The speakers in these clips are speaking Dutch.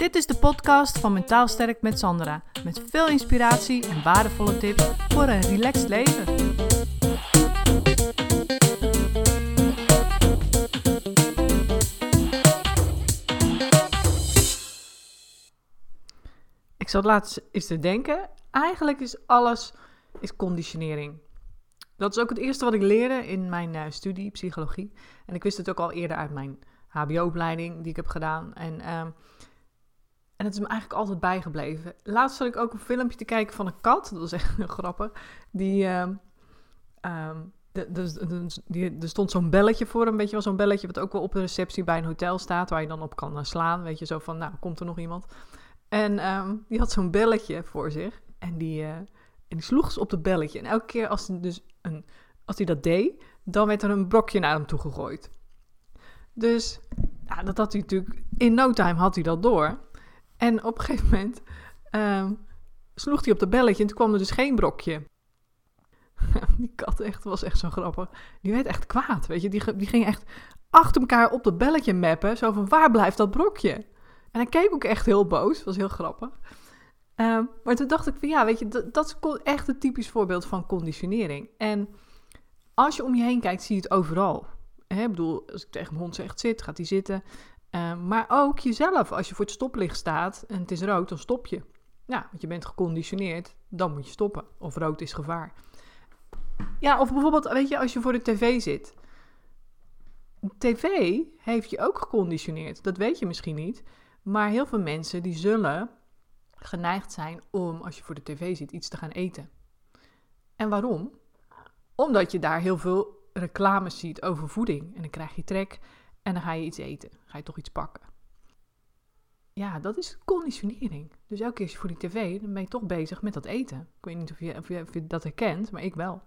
Dit is de podcast van Mentaal Sterk met Sandra. Met veel inspiratie en waardevolle tips voor een relaxed leven. Ik zat laatst eens te denken. Eigenlijk is alles is conditionering. Dat is ook het eerste wat ik leerde in mijn uh, studie psychologie. En ik wist het ook al eerder uit mijn HBO-opleiding die ik heb gedaan. En, uh, en het is me eigenlijk altijd bijgebleven. Laatst zat ik ook een filmpje te kijken van een kat. Dat was echt grappig. Die. De, de, die, er stond zo'n belletje voor een beetje wel zo'n belletje wat ook wel op de receptie bij een hotel staat, waar je dan op kan eh, slaan. Weet je, zo van, nou, komt er nog iemand? En um, die had zo'n belletje voor zich. En die, uh, en die sloeg ze op het belletje. En elke keer als hij, dus een, als dat deed, dan werd er een brokje naar hem toe gegooid. Dus dat had hij natuurlijk, in no time had hij dat door. En op een gegeven moment um, sloeg hij op dat belletje en toen kwam er dus geen brokje. die kat echt, was echt zo grappig. Die werd echt kwaad, weet je. Die, die ging echt achter elkaar op dat belletje mappen. Zo van, waar blijft dat brokje? En hij keek ook echt heel boos. was heel grappig. Um, maar toen dacht ik van, ja, weet je, dat, dat is echt een typisch voorbeeld van conditionering. En als je om je heen kijkt, zie je het overal. Ik bedoel, als ik tegen mijn hond zeg zit, gaat hij zitten. Uh, maar ook jezelf, als je voor het stoplicht staat en het is rood, dan stop je. Ja, want je bent geconditioneerd, dan moet je stoppen. Of rood is gevaar. Ja, of bijvoorbeeld, weet je, als je voor de tv zit. TV heeft je ook geconditioneerd. Dat weet je misschien niet. Maar heel veel mensen die zullen geneigd zijn om, als je voor de tv zit, iets te gaan eten. En waarom? Omdat je daar heel veel reclames ziet over voeding. En dan krijg je trek en dan ga je iets eten. Ga je toch iets pakken. Ja, dat is conditionering. Dus elke keer als je voor die tv, dan ben je toch bezig met dat eten. Ik weet niet of je, of je, dat herkent, maar ik wel.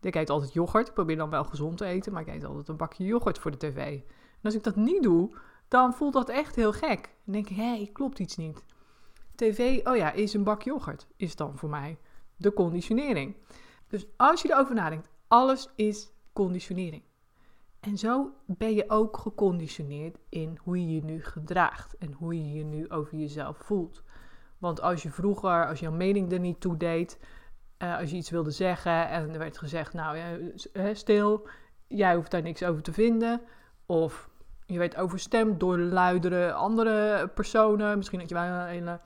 Ik eet altijd yoghurt. Ik probeer dan wel gezond te eten, maar ik eet altijd een bakje yoghurt voor de tv. En als ik dat niet doe, dan voelt dat echt heel gek. Dan denk ik, hé, klopt iets niet. TV, oh ja, is een bak yoghurt. Is dan voor mij de conditionering. Dus als je erover nadenkt, alles is conditionering. En zo ben je ook geconditioneerd in hoe je je nu gedraagt en hoe je je nu over jezelf voelt. Want als je vroeger, als jouw mening er niet toe deed, uh, als je iets wilde zeggen en er werd gezegd, nou ja, stil, jij hoeft daar niks over te vinden. Of je werd overstemd door luidere andere personen. Misschien dat je wel een hele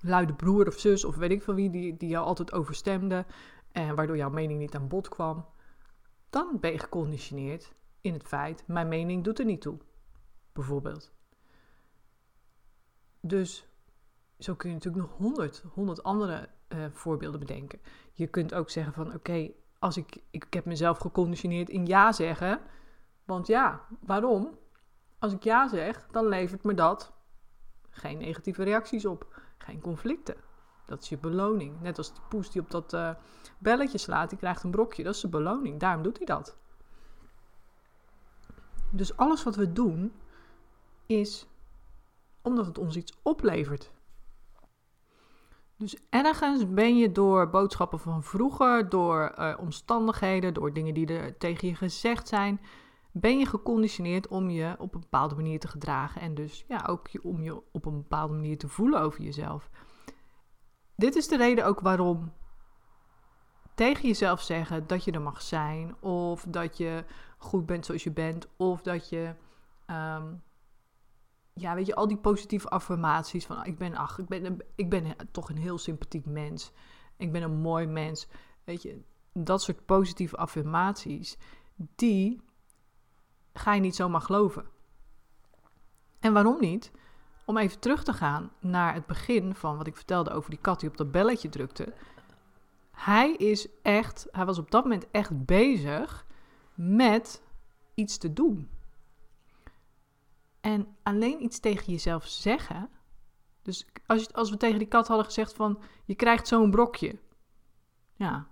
luide broer of zus of weet ik veel wie, die, die jou altijd overstemde. En waardoor jouw mening niet aan bod kwam dan ben je geconditioneerd in het feit, mijn mening doet er niet toe. Bijvoorbeeld. Dus zo kun je natuurlijk nog honderd, honderd andere uh, voorbeelden bedenken. Je kunt ook zeggen van oké, als ik, ik heb mezelf geconditioneerd in ja zeggen. Want ja, waarom? Als ik ja zeg, dan levert me dat geen negatieve reacties op, geen conflicten. Dat is je beloning. Net als die poes die op dat uh, belletje slaat, die krijgt een brokje. Dat is zijn beloning. Daarom doet hij dat. Dus alles wat we doen is omdat het ons iets oplevert. Dus ergens ben je door boodschappen van vroeger, door uh, omstandigheden, door dingen die er tegen je gezegd zijn, ben je geconditioneerd om je op een bepaalde manier te gedragen en dus ja, ook om je op een bepaalde manier te voelen over jezelf. Dit is de reden ook waarom tegen jezelf zeggen dat je er mag zijn, of dat je goed bent zoals je bent, of dat je, um, ja, weet je, al die positieve affirmaties van ik ben, ach, ik ben, ik ben toch een heel sympathiek mens, ik ben een mooi mens, weet je, dat soort positieve affirmaties, die ga je niet zomaar geloven. En waarom niet? Om even terug te gaan naar het begin van wat ik vertelde over die kat die op dat belletje drukte. Hij is echt, hij was op dat moment echt bezig met iets te doen. En alleen iets tegen jezelf zeggen. Dus als, als we tegen die kat hadden gezegd van je krijgt zo'n brokje. Ja,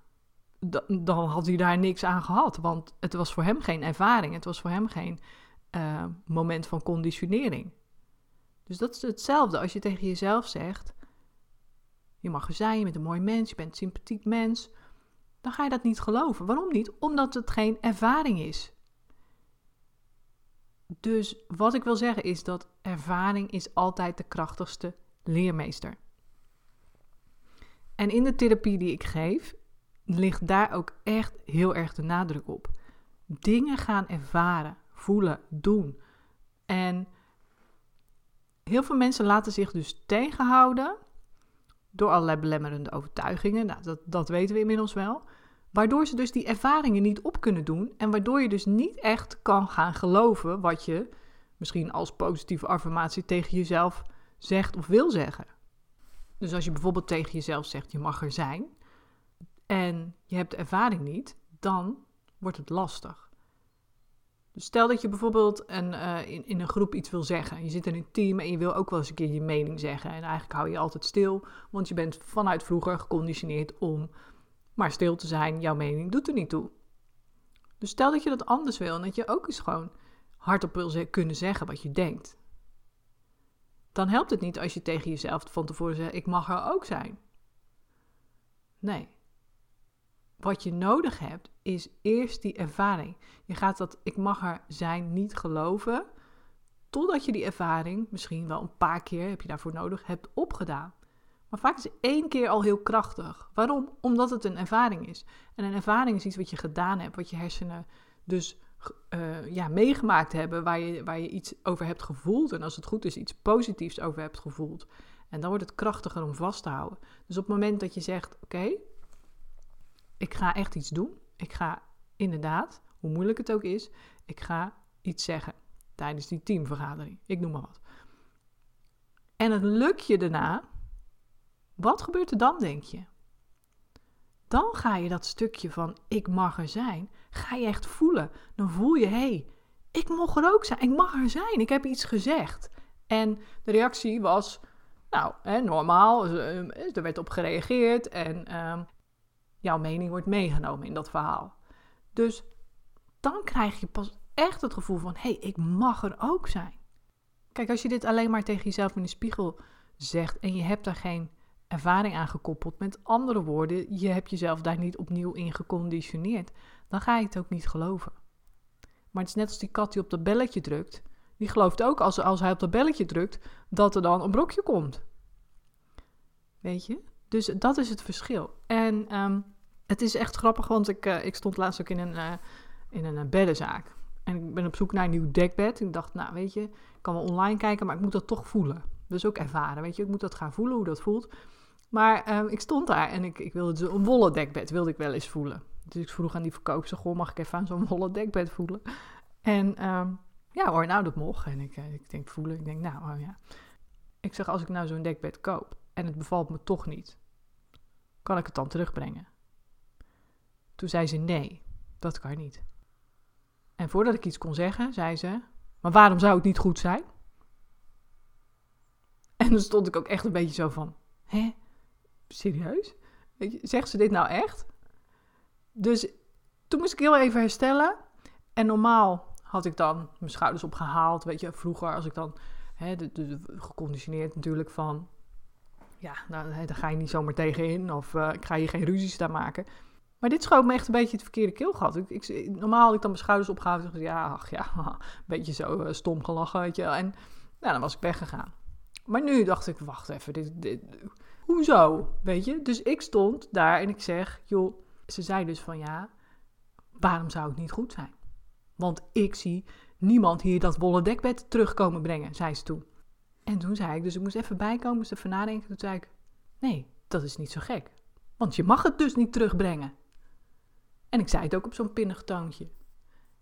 dan had hij daar niks aan gehad. Want het was voor hem geen ervaring. Het was voor hem geen uh, moment van conditionering. Dus dat is hetzelfde als je tegen jezelf zegt: Je mag er zijn, je bent een mooi mens, je bent een sympathiek mens. Dan ga je dat niet geloven. Waarom niet? Omdat het geen ervaring is. Dus wat ik wil zeggen is dat ervaring is altijd de krachtigste leermeester. En in de therapie die ik geef, ligt daar ook echt heel erg de nadruk op. Dingen gaan ervaren, voelen, doen. En heel veel mensen laten zich dus tegenhouden door allerlei belemmerende overtuigingen. Nou, dat, dat weten we inmiddels wel. Waardoor ze dus die ervaringen niet op kunnen doen. En waardoor je dus niet echt kan gaan geloven wat je misschien als positieve affirmatie tegen jezelf zegt of wil zeggen. Dus als je bijvoorbeeld tegen jezelf zegt je mag er zijn en je hebt de ervaring niet, dan wordt het lastig. Dus stel dat je bijvoorbeeld een, uh, in, in een groep iets wil zeggen. Je zit in een team en je wil ook wel eens een keer je mening zeggen. En eigenlijk hou je altijd stil, want je bent vanuit vroeger geconditioneerd om maar stil te zijn. Jouw mening doet er niet toe. Dus stel dat je dat anders wil en dat je ook eens gewoon hardop wil kunnen zeggen wat je denkt. Dan helpt het niet als je tegen jezelf van tevoren zegt: Ik mag er ook zijn. Nee. Wat je nodig hebt, is eerst die ervaring. Je gaat dat ik mag er zijn niet geloven, totdat je die ervaring, misschien wel een paar keer heb je daarvoor nodig, hebt opgedaan. Maar vaak is één keer al heel krachtig. Waarom? Omdat het een ervaring is. En een ervaring is iets wat je gedaan hebt, wat je hersenen dus uh, ja, meegemaakt hebben, waar je, waar je iets over hebt gevoeld. En als het goed is, iets positiefs over hebt gevoeld. En dan wordt het krachtiger om vast te houden. Dus op het moment dat je zegt: Oké, ik ga echt iets doen. Ik ga inderdaad, hoe moeilijk het ook is, ik ga iets zeggen tijdens die teamvergadering. Ik noem maar wat. En het lukt je daarna. Wat gebeurt er dan, denk je? Dan ga je dat stukje van ik mag er zijn, ga je echt voelen. Dan voel je, hé, hey, ik mag er ook zijn. Ik mag er zijn. Ik heb iets gezegd. En de reactie was, nou, hè, normaal. Er werd op gereageerd en ehm, jouw mening wordt meegenomen in dat verhaal. Dus dan krijg je pas echt het gevoel van: hé, hey, ik mag er ook zijn. Kijk, als je dit alleen maar tegen jezelf in de spiegel zegt en je hebt daar geen ervaring aan gekoppeld, met andere woorden, je hebt jezelf daar niet opnieuw in geconditioneerd, dan ga je het ook niet geloven. Maar het is net als die kat die op dat belletje drukt. Die gelooft ook als, als hij op dat belletje drukt dat er dan een brokje komt. Weet je? Dus dat is het verschil. En um, het is echt grappig, want ik, uh, ik stond laatst ook in een, uh, in een uh, beddenzaak. En ik ben op zoek naar een nieuw dekbed. Ik dacht, nou weet je, ik kan wel online kijken, maar ik moet dat toch voelen. Dus ook ervaren, weet je. Ik moet dat gaan voelen, hoe dat voelt. Maar ehm, ik stond daar en ik, ik wilde dus een wollen dekbed, wilde ik wel eens voelen. Dus ik vroeg aan die verkoopster, goh, mag ik even aan zo'n wollen dekbed voelen? En um, ja hoor, nou dat mocht. En ik, ik denk voelen, ik denk nou, oh ja. Ik zeg, als ik nou zo'n dekbed koop en het bevalt me toch niet, kan ik het dan terugbrengen? Toen zei ze: Nee, dat kan niet. En voordat ik iets kon zeggen, zei ze: Maar waarom zou het niet goed zijn? En dan stond ik ook echt een beetje zo van: Hè? Serieus? zegt ze dit nou echt? Dus toen moest ik heel even herstellen. En normaal had ik dan mijn schouders opgehaald. Weet je, vroeger als ik dan geconditioneerd natuurlijk van. Ja, nou, daar ga je niet zomaar tegenin. Of uh, ik ga je geen ruzies daar maken. Maar dit schoot me echt een beetje het verkeerde keelgat. Ik, ik, normaal had ik dan mijn schouders opgehouden en ja, ach ja, een beetje zo uh, stom gelachen, weet je. En nou, dan was ik weggegaan. Maar nu dacht ik, wacht even, dit, dit, hoezo, weet je? Dus ik stond daar en ik zeg, joh, ze zei dus van ja, waarom zou het niet goed zijn? Want ik zie niemand hier dat wollen dekbed terugkomen brengen, zei ze toen. En toen zei ik, dus ik moest even bijkomen, moest even nadenken. Toen zei ik, nee, dat is niet zo gek. Want je mag het dus niet terugbrengen. En ik zei het ook op zo'n pinnig toontje.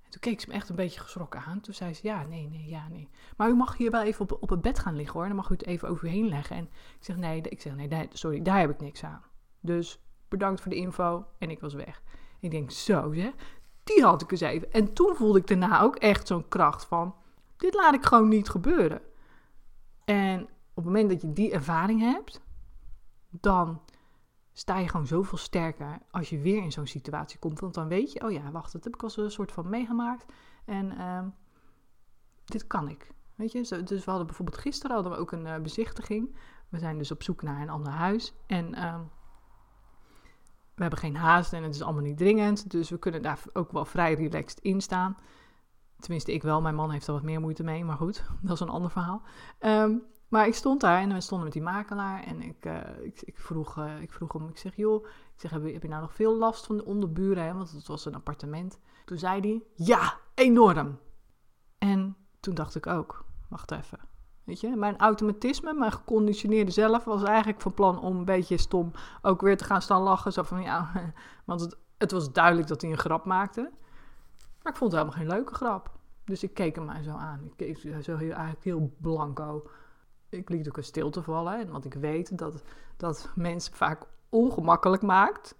En toen keek ze me echt een beetje geschrokken aan. Toen zei ze, ja, nee, nee, ja, nee. Maar u mag hier wel even op, op het bed gaan liggen hoor. Dan mag u het even over u heen leggen. En ik zeg, nee, ik zeg, nee, sorry, daar heb ik niks aan. Dus bedankt voor de info. En ik was weg. ik denk, zo hè, die had ik eens even. En toen voelde ik daarna ook echt zo'n kracht van, dit laat ik gewoon niet gebeuren. En op het moment dat je die ervaring hebt, dan sta je gewoon zoveel sterker als je weer in zo'n situatie komt. Want dan weet je, oh ja, wacht, dat heb ik als een soort van meegemaakt. En uh, dit kan ik. Weet je, dus we hadden bijvoorbeeld gisteren hadden we ook een uh, bezichtiging. We zijn dus op zoek naar een ander huis. En uh, we hebben geen haast en het is allemaal niet dringend. Dus we kunnen daar ook wel vrij relaxed in staan. Tenminste, ik wel. Mijn man heeft er wat meer moeite mee, maar goed, dat is een ander verhaal. Ehm, maar ik stond daar en we stonden met die makelaar en ik, uh, ik, ik, vroeg, uh, ik vroeg hem, ik zeg, joh, ik zeg, heb je, heb je nou nog veel last van de onderburen? Hè? Want het was een appartement. Toen zei hij, ja, enorm. En toen dacht ik ook, wacht even. Weet je, mijn automatisme, mijn geconditioneerde zelf was eigenlijk van plan om een beetje stom ook weer te gaan staan lachen. Zo van ja, want het, het was duidelijk dat hij een grap maakte. Maar ik vond het helemaal geen leuke grap. Dus ik keek hem maar zo aan. Ik keek zo heel, eigenlijk heel blanco. Ik liet ook een stilte vallen. Want ik weet dat, dat mensen vaak ongemakkelijk maakt.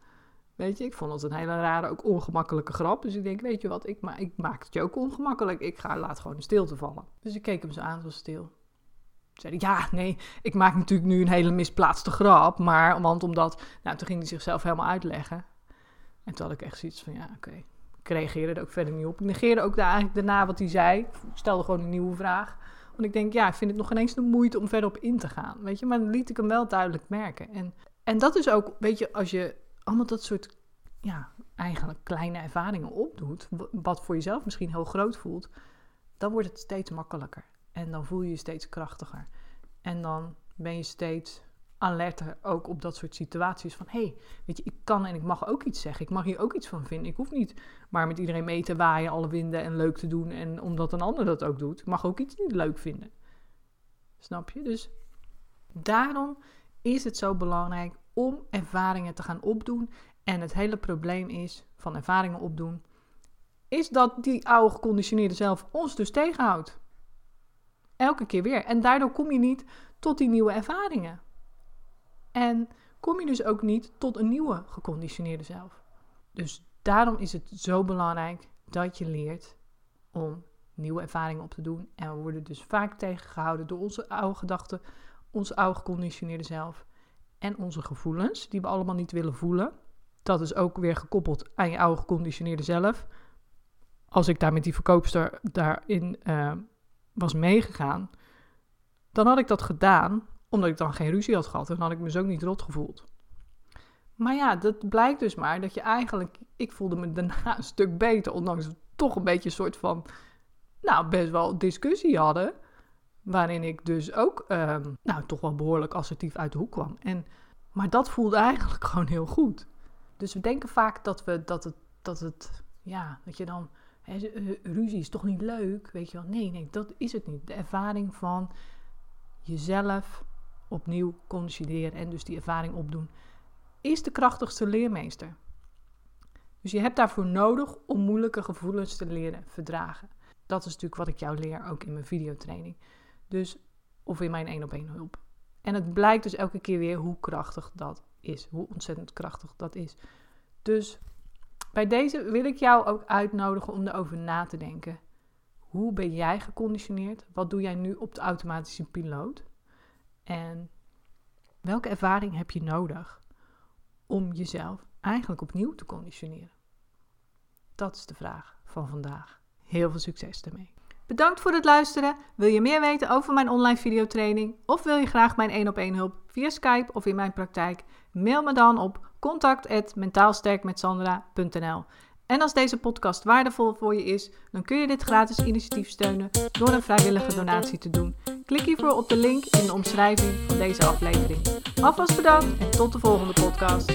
Weet je, ik vond het een hele rare, ook ongemakkelijke grap. Dus ik denk, weet je wat, ik, ik maak het je ook ongemakkelijk. Ik ga, laat gewoon een stilte vallen. Dus ik keek hem zo aan, zo stil. Zei hij, ja, nee, ik maak natuurlijk nu een hele misplaatste grap. Maar, want omdat, nou, toen ging hij zichzelf helemaal uitleggen. En toen had ik echt zoiets van, ja, oké. Ik reageerde er ook verder niet op. Ik negeerde ook eigenlijk daarna wat hij zei. Ik stelde gewoon een nieuwe vraag. Want ik denk, ja, ik vind het nog ineens de moeite om verder op in te gaan. Weet je, maar dan liet ik hem wel duidelijk merken. En, en dat is ook, weet je, als je allemaal dat soort, ja, eigenlijk kleine ervaringen opdoet. Wat voor jezelf misschien heel groot voelt. Dan wordt het steeds makkelijker. En dan voel je je steeds krachtiger. En dan ben je steeds alerter ook op dat soort situaties. Van hé, hey, weet je, ik kan en ik mag ook iets zeggen. Ik mag hier ook iets van vinden. Ik hoef niet maar met iedereen mee te waaien, alle winden en leuk te doen. En omdat een ander dat ook doet, mag ook iets niet leuk vinden. Snap je? Dus daarom is het zo belangrijk om ervaringen te gaan opdoen. En het hele probleem is van ervaringen opdoen, is dat die oude geconditioneerde zelf ons dus tegenhoudt. Elke keer weer. En daardoor kom je niet tot die nieuwe ervaringen. En kom je dus ook niet tot een nieuwe geconditioneerde zelf. Dus daarom is het zo belangrijk dat je leert om nieuwe ervaringen op te doen. En we worden dus vaak tegengehouden door onze oude gedachten, onze oude geconditioneerde zelf en onze gevoelens, die we allemaal niet willen voelen. Dat is ook weer gekoppeld aan je oude geconditioneerde zelf. Als ik daar met die verkoopster daarin uh, was meegegaan, dan had ik dat gedaan omdat ik dan geen ruzie had gehad. En dan had ik me zo ook niet rot gevoeld. Maar ja, dat blijkt dus maar dat je eigenlijk... Ik voelde me daarna een stuk beter, ondanks we toch een beetje een soort van... Nou, best wel discussie hadden. Waarin ik dus ook, ehm, nou, toch wel behoorlijk assertief uit de hoek kwam. En, maar dat voelde eigenlijk gewoon heel goed. Dus we denken vaak dat we, dat het, dat het, ja, dat je dan eh, ruzie is toch niet leuk, weet je wel. Nee, nee, dat is het niet. De ervaring van jezelf opnieuw consolideren en dus die ervaring opdoen, is de krachtigste leermeester. Dus je hebt daarvoor nodig om moeilijke gevoelens te leren verdragen. Dat is natuurlijk wat ik jou leer ook in mijn videotraining. Dus, of in mijn één op één hulp. En het blijkt dus elke keer weer hoe krachtig dat is. Hoe ontzettend krachtig dat is. Dus bij deze wil ik jou ook uitnodigen om erover na te denken. Hoe ben jij geconditioneerd? Wat doe jij nu op de automatische piloot? En welke ervaring heb je nodig om jezelf eigenlijk opnieuw te conditioneren? Dat is de vraag van vandaag. Heel veel succes daarmee. Bedankt voor het luisteren. Wil je meer weten over mijn online videotraining of wil je graag mijn 1 op 1 hulp via Skype of in mijn praktijk? Mail me dan op contact@mentaalsterkmetsandra.nl. En als deze podcast waardevol voor je is, dan kun je dit gratis initiatief steunen door een vrijwillige donatie te doen. Klik hiervoor op de link in de omschrijving van deze aflevering. Alvast bedankt en tot de volgende podcast.